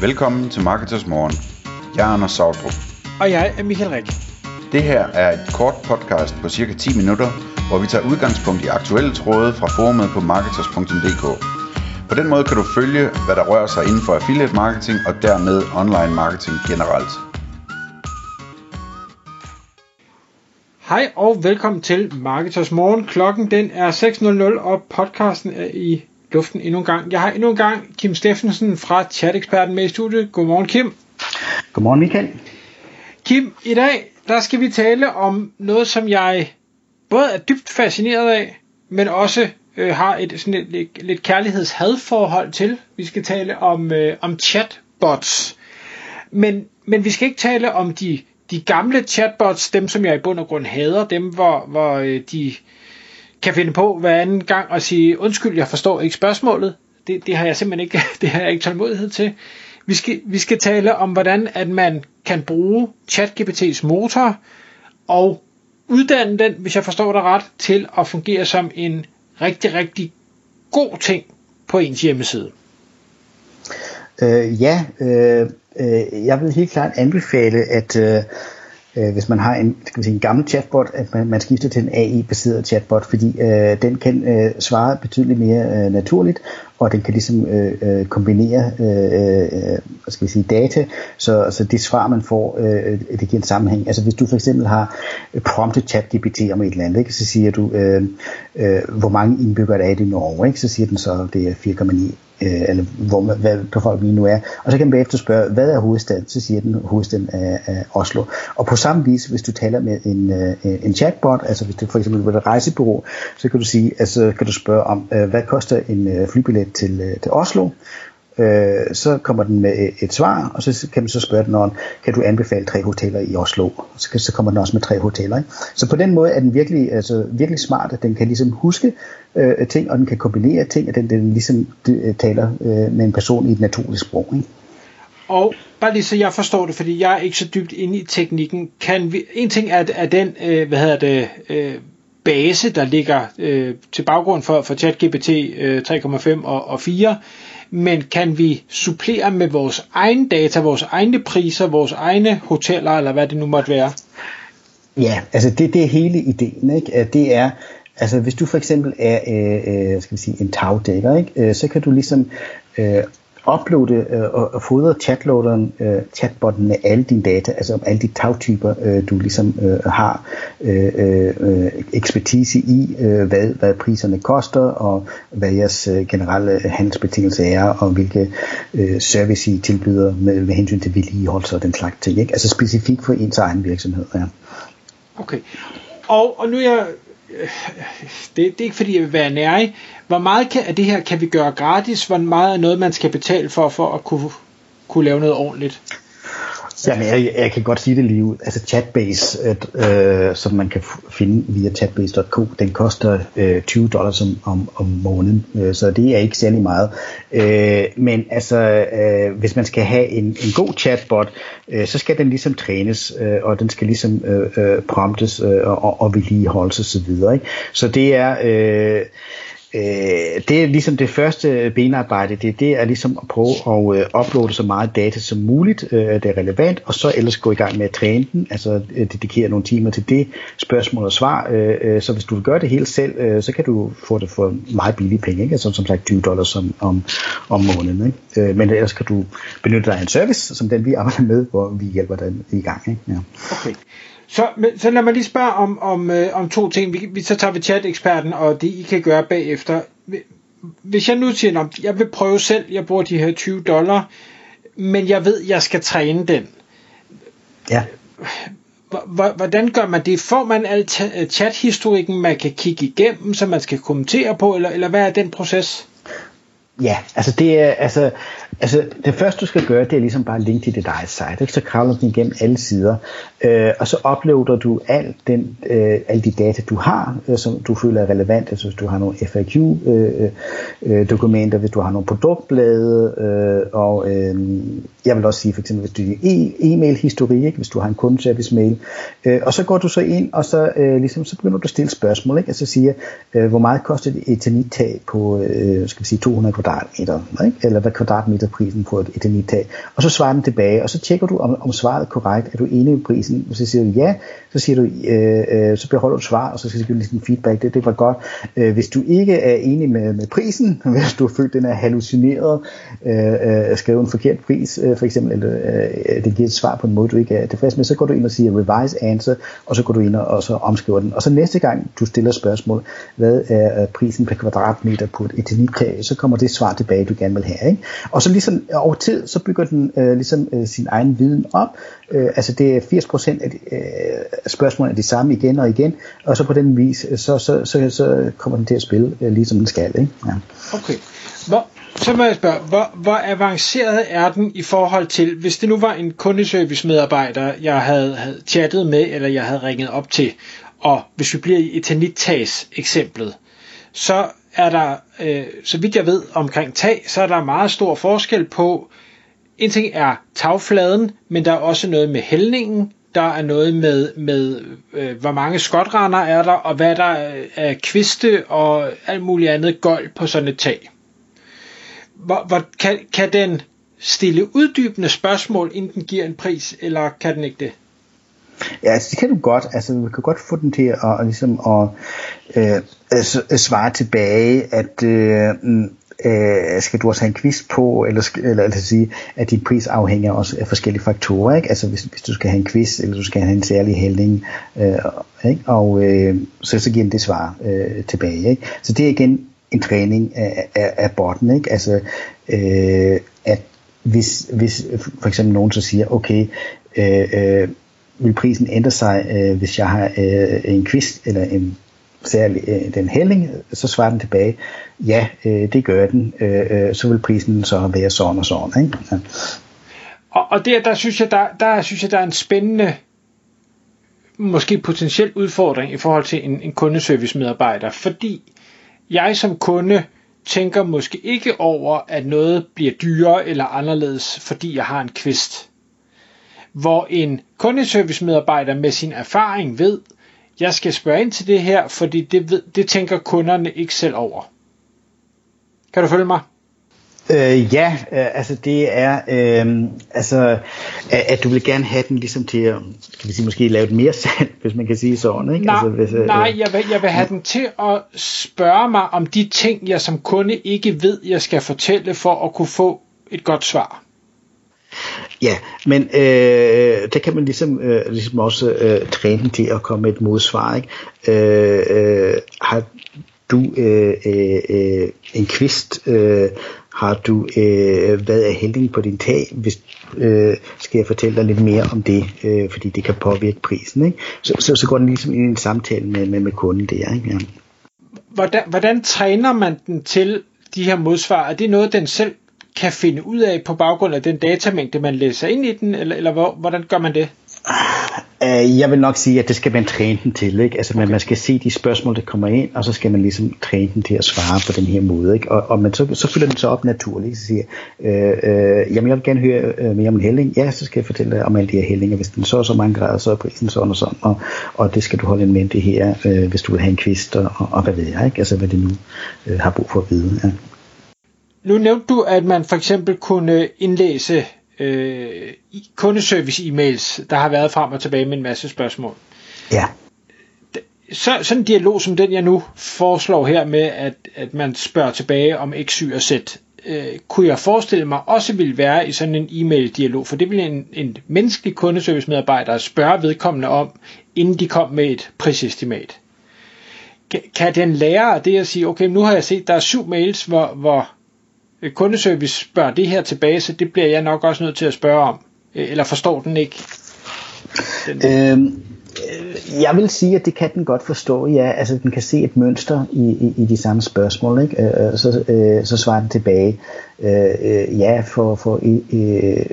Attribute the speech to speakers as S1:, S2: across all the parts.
S1: Velkommen til Marketers Morgen. Jeg er Anders Sautrup.
S2: Og jeg er Michael Rik.
S1: Det her er et kort podcast på cirka 10 minutter, hvor vi tager udgangspunkt i aktuelle tråde fra forumet på marketers.dk. På den måde kan du følge, hvad der rører sig inden for affiliate marketing og dermed online marketing generelt.
S2: Hej og velkommen til Marketers Morgen. Klokken den er 6.00 og podcasten er i luften endnu en gang. Jeg har endnu en gang Kim Steffensen fra Chat-eksperten med i studiet. Godmorgen Kim.
S3: Godmorgen Michael.
S2: Kim, i dag der skal vi tale om noget, som jeg både er dybt fascineret af, men også øh, har et sådan et, et, lidt kærligheds-hadforhold til. Vi skal tale om, øh, om chatbots. Men, men vi skal ikke tale om de, de gamle chatbots, dem som jeg i bund og grund hader, dem hvor, hvor øh, de kan finde på hver anden gang og sige, undskyld, jeg forstår ikke spørgsmålet. Det, det har jeg simpelthen ikke, det har jeg ikke tålmodighed til. Vi skal, vi skal tale om, hvordan at man kan bruge ChatGPT's motor og uddanne den, hvis jeg forstår det ret, til at fungere som en rigtig, rigtig god ting på ens hjemmeside.
S3: Øh, ja, øh, øh, jeg vil helt klart anbefale, at øh, øh, hvis man har en, skal sige, en gammel chatbot, at man, man skifter til en AI-baseret chatbot, fordi øh, den kan øh, svare betydeligt mere øh, naturligt, og den kan ligesom øh, øh, kombinere øh, øh, øh skal vi sige, data, så, så det svar, man får, øh, det giver en sammenhæng. Altså hvis du for eksempel har promptet ChatGPT om et eller andet, ikke, så siger du, øh, øh, hvor mange indbyggere der er i Norge, ikke, så siger den så, det er 4,9 øh, eller hvor, hvad befolkningen nu er. Og så kan man bagefter spørge, hvad er hovedstaden? Så siger den hovedstaden er, er Oslo. Og på samme vis, hvis du taler med en, øh, en chatbot, altså hvis du for eksempel vil et rejsebureau, så kan du sige, altså kan du spørge om, øh, hvad koster en øh, flybillet Øh, til, øh, til Oslo? øh, så kommer den med øh, et svar, og så kan man så spørge den om, kan du anbefale tre hoteller i Oslo? Så, så kommer den også med tre hoteller. Ikke? Så på den måde er den virkelig, altså, virkelig smart, at den kan ligesom huske øh, ting, og den kan kombinere ting, og den, den ligesom de, taler øh, med en person i et naturligt sprog. Ikke?
S2: Og bare lige så jeg forstår det, fordi jeg er ikke så dybt inde i teknikken. Kan vi, en ting er, er den, øh, hvad hedder det, øh, base, der ligger øh, til baggrund for, for ChatGPT øh, 3,5 og, og 4, men kan vi supplere med vores egne data, vores egne priser, vores egne hoteller, eller hvad det nu måtte være?
S3: Ja, altså det, det er hele ideen, ikke? At det er, altså hvis du for eksempel er, øh, øh skal vi sige, en tagdækker, ikke? Øh, så kan du ligesom øh, uploade øh, og, og fodre chatloaderen, øh, chatbotten med alle dine data, altså om alle de tagtyper, øh, du ligesom øh, har øh, øh, ekspertise i, øh, hvad, hvad priserne koster, og hvad jeres øh, generelle handelsbetingelser er, og hvilke øh, service I tilbyder med, med hensyn til vedligeholdelse og den slags ting. Ikke? Altså specifikt for ens egen virksomhed. Ja.
S2: Okay. Og, og nu er jeg det, det er ikke fordi jeg vil være nærig. Hvor meget kan, af det her kan vi gøre gratis? Hvor meget er noget, man skal betale for, for at kunne, kunne lave noget ordentligt?
S3: Jamen, jeg, jeg kan godt sige det lige ud. Altså Chatbase, at, øh, som man kan finde via chatbase.co, den koster øh, 20 dollars om, om, om måneden, øh, så det er ikke særlig meget. Øh, men altså, øh, hvis man skal have en, en god chatbot, øh, så skal den ligesom trænes, øh, og den skal ligesom øh, øh promptes øh, og, og vedligeholdes osv. Så, videre, ikke? så det er... Øh, Øh, det er ligesom det første benarbejde, det, det er ligesom at prøve at øh, uploade så meget data som muligt, øh, det er relevant, og så ellers gå i gang med at træne den, altså øh, dedikere nogle timer til det, spørgsmål og svar, øh, øh, så hvis du vil gøre det helt selv, øh, så kan du få det for meget billige penge, ikke? Altså, som sagt 20 dollars om, om, om måneden, ikke? Øh, men ellers kan du benytte dig af en service, som den vi arbejder med, hvor vi hjælper dig i gang. Ikke? Ja.
S2: Okay. Så, men, så lad mig lige spørge om, om, øh, om to ting. Vi, vi, så tager vi chat-eksperten og det, I kan gøre bagefter. Hvis jeg nu siger, at jeg vil prøve selv, jeg bruger de her 20 dollar, men jeg ved, at jeg skal træne den.
S3: Ja.
S2: Hvordan gør man det? Får man al chat-historikken, man kan kigge igennem, så man skal kommentere på, eller, eller hvad er den proces?
S3: Ja, altså det er, altså, altså det første du skal gøre, det er ligesom bare link til dit eget site, ikke? så kravler du igennem alle sider, øh, og så uploader du al den, øh, alle de data, du har, øh, som du føler er relevant, altså hvis du har nogle FAQ-dokumenter, øh, øh, hvis du har nogle produktblade, øh, og øh, jeg vil også sige for eksempel, hvis du har e-mail-historik, hvis du har en kundeservice-mail, øh, og så går du så ind, og så, øh, ligesom, så begynder du at stille spørgsmål, ikke? altså siger, øh, hvor meget koster et eternit på øh, skal vi sige, 200 kvadratmeter, ikke? eller hvad kvadratmeterprisen på et eternit Og så svarer den tilbage, og så tjekker du, om, om svaret er korrekt. Er du enig i prisen? Og så siger du ja, så siger du, øh, øh, så beholder du svar, og så skal du give sådan feedback. Det, det var godt. Øh, hvis du ikke er enig med, med prisen, hvis du har følt, den er hallucineret, øh, øh, skrevet en forkert pris, øh, for eksempel, eller øh, øh, det giver et svar på en måde, du ikke er tilfreds med, så går du ind og siger revise answer, og så går du ind og, og så omskriver den. Og så næste gang, du stiller spørgsmål, hvad er øh, prisen per kvadratmeter på et eternittage, så kommer det svar tilbage, du gerne vil have. Ikke? Og så ligesom over tid, så bygger den øh, ligesom øh, sin egen viden op. Øh, altså det er 80% af de, øh, spørgsmålene er de samme igen og igen, og så på den vis, øh, så, så, så, så kommer den til at spille øh, ligesom den skal. Ikke? Ja.
S2: Okay. Hvor, så må jeg spørge, hvor, hvor avanceret er den i forhold til, hvis det nu var en kundeservice-medarbejder, jeg havde, havde chattet med, eller jeg havde ringet op til, og hvis vi bliver i Eternit-tags eksemplet, så er der, øh, så vidt jeg ved omkring tag, så er der meget stor forskel på, en ting er tagfladen, men der er også noget med hældningen, der er noget med, med øh, hvor mange skotrender er der, og hvad der er kviste og alt muligt andet gold på sådan et tag. Hvor, hvor, kan, kan den stille uddybende spørgsmål, inden den giver en pris, eller kan den ikke det?
S3: Ja, altså det kan du godt. Altså vi kan godt få den til at, at, ligesom at øh, at svare tilbage, at øh, mm, øh, skal du også have en quiz på, eller, eller, eller sige, at din pris afhænger også af forskellige faktorer. Ikke? Altså hvis, hvis du skal have en quiz, eller du skal have en særlig hældning, øh, ikke? og øh, så, så giver den det svar øh, tilbage. Ikke? Så det er igen en træning af, af, af botten. Ikke? Altså, øh, at hvis, hvis for eksempel nogen så siger, okay, øh, øh, vil prisen ændre sig, øh, hvis jeg har øh, en quiz eller en særlig øh, den hælling, så svarer den tilbage, ja, øh, det gør den, øh, øh, så vil prisen så være sådan og sådan. Ikke? Ja.
S2: Og, og der, der, synes jeg, der, der synes jeg, der er en spændende, måske potentiel udfordring i forhold til en, en kundeservice medarbejder, fordi jeg som kunde tænker måske ikke over, at noget bliver dyrere eller anderledes, fordi jeg har en kvist. Hvor en kundeservice medarbejder med sin erfaring ved, jeg skal spørge ind til det her, fordi det, ved, det tænker kunderne ikke selv over. Kan du følge mig?
S3: Øh, ja, øh, altså det er, øh, altså, at, at du vil gerne have den ligesom til at, skal vi sige, måske lave det mere sand, hvis man kan sige sådan, ikke?
S2: Nej,
S3: altså,
S2: hvis, øh, nej jeg, vil, jeg vil have ja. den til at spørge mig om de ting, jeg som kunde ikke ved, jeg skal fortælle for at kunne få et godt svar.
S3: Ja, men øh, der kan man ligesom, øh, ligesom også øh, træne til at komme med et modsvar. Ikke? Øh, øh, har du øh, øh, øh en kvist? Øh, har du øh, hvad er hældning på din tag? Hvis, øh, skal jeg fortælle dig lidt mere om det, øh, fordi det kan påvirke prisen. Ikke? Så, så, så går den ligesom i en samtale med, med, med kunden der. Ikke? Ja.
S2: Hvordan, hvordan træner man den til de her modsvar? Er det noget, den selv kan finde ud af på baggrund af den datamængde, man læser ind i den, eller, eller hvor, hvordan gør man det?
S3: Uh, jeg vil nok sige, at det skal man træne den til. Ikke? Altså, man, man skal se de spørgsmål, der kommer ind, og så skal man ligesom træne den til at svare på den her måde. Ikke? Og, og man, så, så fylder den så op naturligt. Så siger, uh, uh, jamen jeg vil gerne høre uh, mere om en hældning. Ja, så skal jeg fortælle dig om alle de her hældinger. Hvis den så er så mange grader, så er prisen sådan og sådan. Og, og det skal du holde en mente her, uh, hvis du vil have en kvist, og, og, og hvad ved jeg. Ikke? Altså, hvad det nu uh, har brug for at vide. Ja.
S2: Nu nævnte du, at man for eksempel kunne indlæse øh, kundeservice-e-mails, der har været frem og tilbage med en masse spørgsmål.
S3: Ja.
S2: Så, sådan en dialog som den, jeg nu foreslår her med, at, at man spørger tilbage om X, Y og Z, øh, kunne jeg forestille mig også ville være i sådan en e-mail-dialog, for det ville en, en menneskelig kundeservice-medarbejder spørge vedkommende om, inden de kom med et prisestimat. Kan den lære det at sige, okay, nu har jeg set, der er syv mails, hvor, hvor Øh, kundeservice spørger det her tilbage, så det bliver jeg nok også nødt til at spørge om. Øh, eller forstår den ikke?
S3: Den øhm, øh, jeg vil sige, at det kan den godt forstå, ja. Altså, den kan se et mønster i, i, i de samme spørgsmål, ikke? Øh, så, øh, så svarer den tilbage, øh, ja, for, for øh,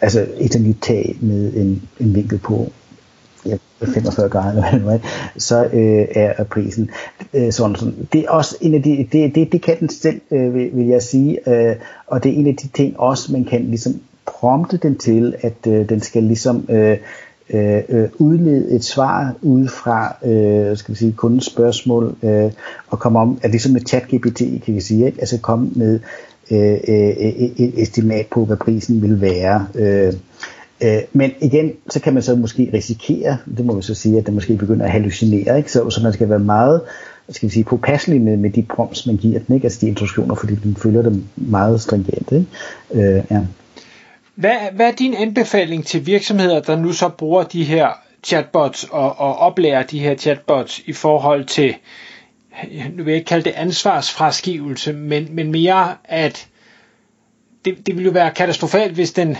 S3: altså et tag med en, en vinkel på 45 grader eller noget, så øh, er prisen øh, sådan, sådan. Det er også en af de, det, det, det kan den selv, øh, vil, vil jeg sige, øh, og det er en af de ting også, man kan ligesom prompte den til, at øh, den skal ligesom øh, øh, øh udlede et svar ud fra øh, skal vi sige, kundens spørgsmål øh, og komme om, at ligesom med ChatGPT kan vi sige, ikke? altså komme med øh, øh, øh et estimat på, hvad prisen vil være. Øh, øh, men igen, så kan man så måske risikere, det må vi så sige, at det måske begynder at hallucinere, ikke? Så, så man skal være meget skal vi sige, påpasselig med, med de prompts, man giver den, ikke? altså de instruktioner, fordi den følger dem meget stringent. Ikke? Øh, ja.
S2: Hvad, hvad er din anbefaling til virksomheder, der nu så bruger de her chatbots og, og oplærer de her chatbots i forhold til, nu vil jeg ikke kalde det ansvarsfraskivelse, men, men mere at det, det ville jo være katastrofalt, hvis den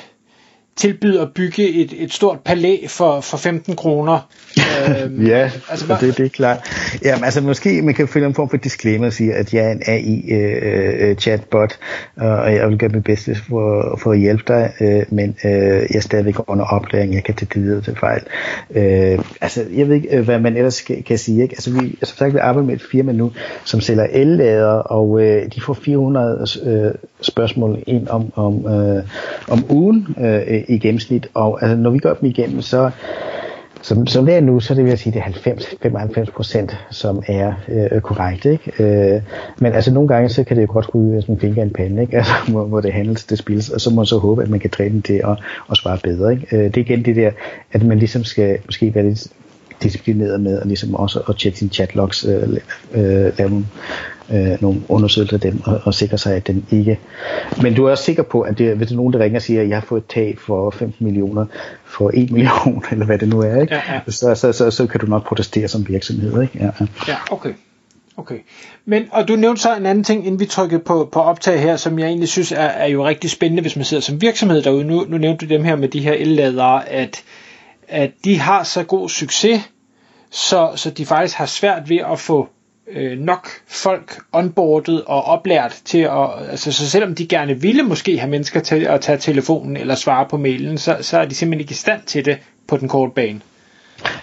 S2: tilbyder at bygge et, et stort palæ for, for 15 kroner.
S3: øhm, ja, altså, hvad? det, det er klart. Jamen, altså måske man kan finde en form for disclaimer og sige, at jeg er en AI-chatbot, øh, øh og jeg vil gøre mit bedste for, for at hjælpe dig, øh, men øh, jeg er stadigvæk under oplæring, jeg kan tage det videre til fejl. Øh, altså, jeg ved ikke, øh, hvad man ellers kan, kan sige. Ikke? Altså, vi, som sagt, vi arbejder med et firma nu, som sælger el-lader, og øh, de får 400 øh, spørgsmål ind om, om, øh, om ugen, øh, i gennemsnit, og altså, når vi går dem igennem, så som, som det er nu, så det vil jeg sige, det er 90-95 procent, som er øh, korrekt. Ikke? Øh, men altså nogle gange, så kan det jo godt ryge sådan en finger en pande, ikke? Altså, hvor, hvor det handles, det spilles, og så må man så håbe, at man kan træne det og, og svare bedre. Ikke? Øh, det er igen det der, at man ligesom skal måske være lidt disciplineret med, og ligesom også at tjekke sine chatlogs, øh, øh, lave øh, nogle undersøgelser af dem og, og sikre sig, at den ikke... Men du er også sikker på, at det, hvis nogen, der ringer og siger, at jeg har fået et tag for 15 millioner for 1 million, eller hvad det nu er, ikke? Ja, ja. Så, så, så, så kan du nok protestere som virksomhed. Ikke? Ja,
S2: ja. ja okay. Okay. Men, og du nævnte så en anden ting, inden vi trykkede på, på optag her, som jeg egentlig synes er, er jo rigtig spændende, hvis man sidder som virksomhed derude. Nu, nu nævnte du dem her med de her elladere, at, at de har så god succes, så, så de faktisk har svært ved at få øh, nok folk onboardet og oplært til at, altså så selvom de gerne ville måske have mennesker til at tage telefonen eller svare på mailen, så, så er de simpelthen ikke i stand til det på den korte bane.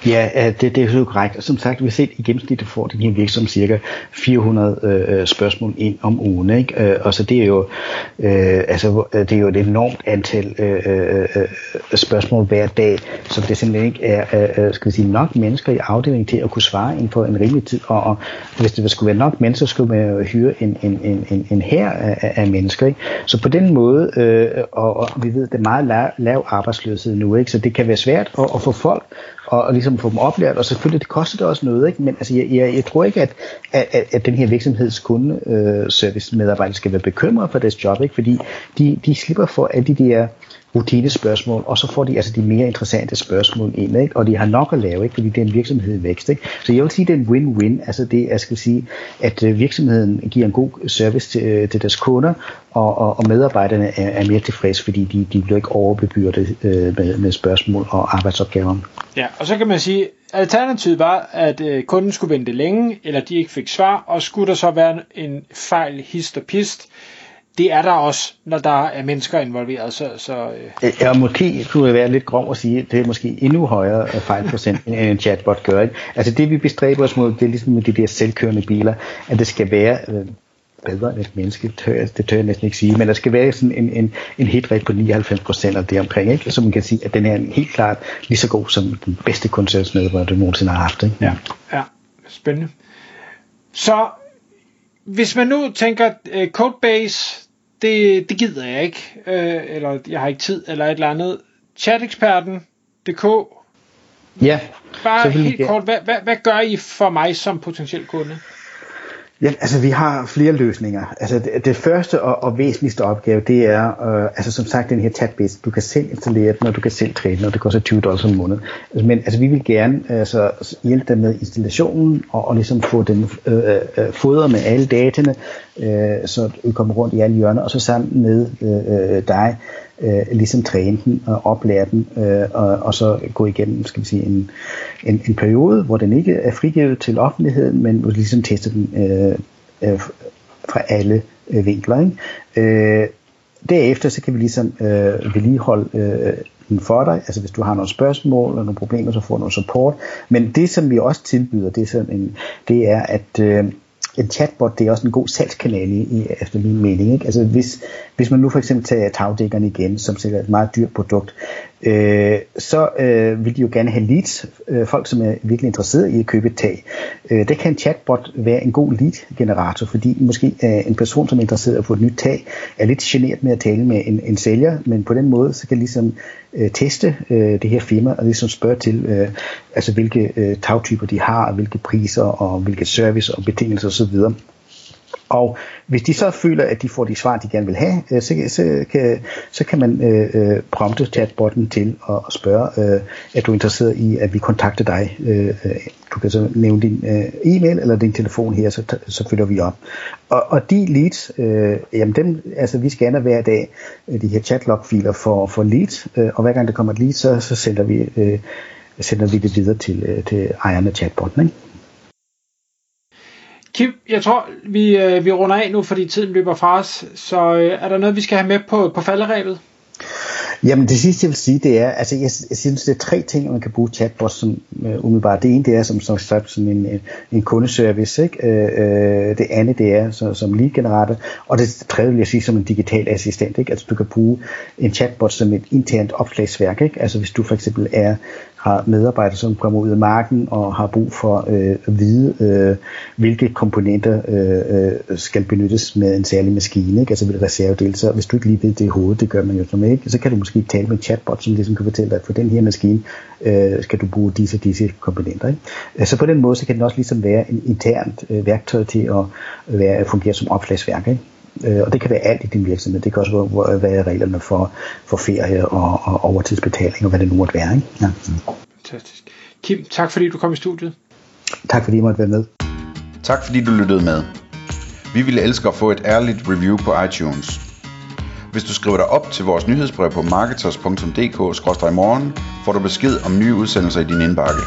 S3: Ja, øh, det, det er jo korrekt. Og som sagt, vi har set i gennemsnit får den her virksomhed cirka 400 øh, spørgsmål ind om ugen. Ikke? Øh, og så det er jo øh, altså, det er jo et enormt antal øh, øh, øh, spørgsmål hver dag, som det simpelthen ikke er øh, øh skal vi sige, nok mennesker i afdelingen til at kunne svare inden for en rimelig tid. Og, og hvis det skulle være nok mennesker, så skulle man jo hyre en, en, en, en, en her af, af mennesker. Ikke? Så på den måde, øh, og, og vi ved, det er meget lav, lav arbejdsløshed nu, ikke? så det kan være svært at, at få folk og, og ligesom få dem oplært, og selvfølgelig det koster det også noget, ikke? men altså, jeg, jeg, jeg tror ikke, at, at, at den her virksomheds kundeservice øh, skal være bekymret for deres job, ikke? fordi de, de slipper for alle de der rutinespørgsmål, og så får de altså de mere interessante spørgsmål ind, ikke? og de har nok at lave, ikke? fordi det er en virksomhed i vækst. Ikke? Så jeg vil sige, det er en win-win, altså det, jeg skal sige, at øh, virksomheden giver en god service til, øh, til deres kunder, og, og, og medarbejderne er, er mere tilfredse, fordi de, de bliver ikke overbebyrdet øh, med, med spørgsmål og arbejdsopgaver.
S2: Ja, og så kan man sige, alternativet var, at øh, kunden skulle vente længe, eller de ikke fik svar, og skulle der så være en fejl hist og pist, det er der også, når der er mennesker involveret. Så, så,
S3: øh. Ja, måske kunne det være lidt grov at sige, at det er måske endnu højere fejlprocent, end en chatbot gør. Ikke? Altså det vi bestræber os mod, det er ligesom med de der selvkørende biler, at det skal være øh, bedre end et menneske, det tør, det tør jeg næsten ikke sige, men der skal være sådan en, en, en hitrate på 99% af det omkring, ikke? så man kan sige, at den er helt klart lige så god som den bedste koncertsmedarbejder, du nogensinde har haft. Ikke?
S2: Ja. ja, spændende. Så hvis man nu tænker, uh, Codebase, det, det gider jeg ikke, uh, eller jeg har ikke tid, eller et eller andet. Chateksperten.dk
S3: Ja.
S2: Bare helt kort, hvad, hvad, hvad gør I for mig som potentiel kunde?
S3: Ja, altså vi har flere løsninger. Altså det, det første og, og væsentligste opgave, det er, øh, altså som sagt, den her chatbase. Du kan selv installere den, og du kan selv træne den, og det koster 20 dollars om måneden. Altså, men altså vi vil gerne altså, hjælpe dig med installationen, og, og ligesom få den øh, øh, fodret med alle dataene, øh, så du kommer rundt i alle hjørner, og så sammen med øh, øh, dig, øh, ligesom træne den og oplære den, øh, og, og så gå igennem skal vi sige, en, en, en periode, hvor den ikke er frigivet til offentligheden, men hvor ligesom tester den øh, øh, fra alle øh, vinkler. Ikke? Øh, derefter så kan vi ligesom øh, vedligeholde øh, den for dig, altså hvis du har nogle spørgsmål eller nogle problemer, så får du noget support. Men det som vi også tilbyder, det er, sådan en, det er at øh, en chatbot, det er også en god salgskanal i, efter min mening. Ikke? Altså hvis, hvis man nu for eksempel tager tagdækkerne igen, som sikkert et meget dyrt produkt, øh, så øh, vil de jo gerne have leads, øh, folk som er virkelig interesseret i at købe et tag. Øh, det kan en chatbot være en god lead-generator, fordi måske øh, en person, som er interesseret i at få et nyt tag, er lidt generet med at tale med en, en sælger, men på den måde, så kan ligesom øh, teste øh, det her firma, og ligesom spørge til, øh, altså hvilke øh, tagtyper de har, og hvilke priser, og hvilke service og betingelser osv., og hvis de så føler, at de får de svar, de gerne vil have, øh, så, så, kan, så kan man øh, øh prompte chatbotten til at spørge, øh, er du interesseret i, at vi kontakter dig? Øh, øh, du kan så nævne din øh, e-mail eller din telefon her, så, så følger vi op. Og, og de leads, øh, jamen dem, altså vi scanner hver dag øh, de her chatlog-filer for, for leads, øh, og hver gang der kommer et lead, så, så sender vi øh, sender vi det videre til, øh, til ejerne af chatbotten. Ikke?
S2: Kim, jeg tror, vi, øh, vi runder af nu, fordi tiden løber fra os. Så øh, er der noget, vi skal have med på, på falderæbet?
S3: Jamen det sidste jeg vil sige, det er, altså jeg, jeg synes, det er tre ting, man kan bruge chatbots som øh, umiddelbart. Det ene, det er som, som sagt sådan en, en, en kundeservice, ikke? Øh, øh, det andet, det er så, som lead og det tredje vil jeg sige som en digital assistent, ikke? Altså du kan bruge en chatbot som et internt opslagsværk, ikke? Altså hvis du for eksempel er har medarbejdere, som kommer ud af marken og har brug for øh, at vide, øh, hvilke komponenter øh, øh, skal benyttes med en særlig maskine, ikke? altså ved reservedele. Så hvis du ikke lige ved det i hovedet, det gør man jo som ikke, så kan du måske tale med en chatbot, som ligesom kan fortælle dig, at for den her maskine øh, skal du bruge disse disse komponenter. Ikke? Øh, så på den måde, så kan den også ligesom være en internt øh, værktøj til at være, fungere som opslagsværk. Ikke? Øh, og det kan være alt i din virksomhed. Det kan også være, reglerne for, for ferie og, og overtidsbetaling og hvad det nu måtte være. Ikke? Ja.
S2: Fantastisk. Kim, tak fordi du kom i studiet.
S3: Tak fordi I måtte være med.
S1: Tak fordi du lyttede med. Vi ville elske at få et ærligt review på iTunes. Hvis du skriver dig op til vores nyhedsbrev på marketers.dk-morgen, får du besked om nye udsendelser i din indbakke.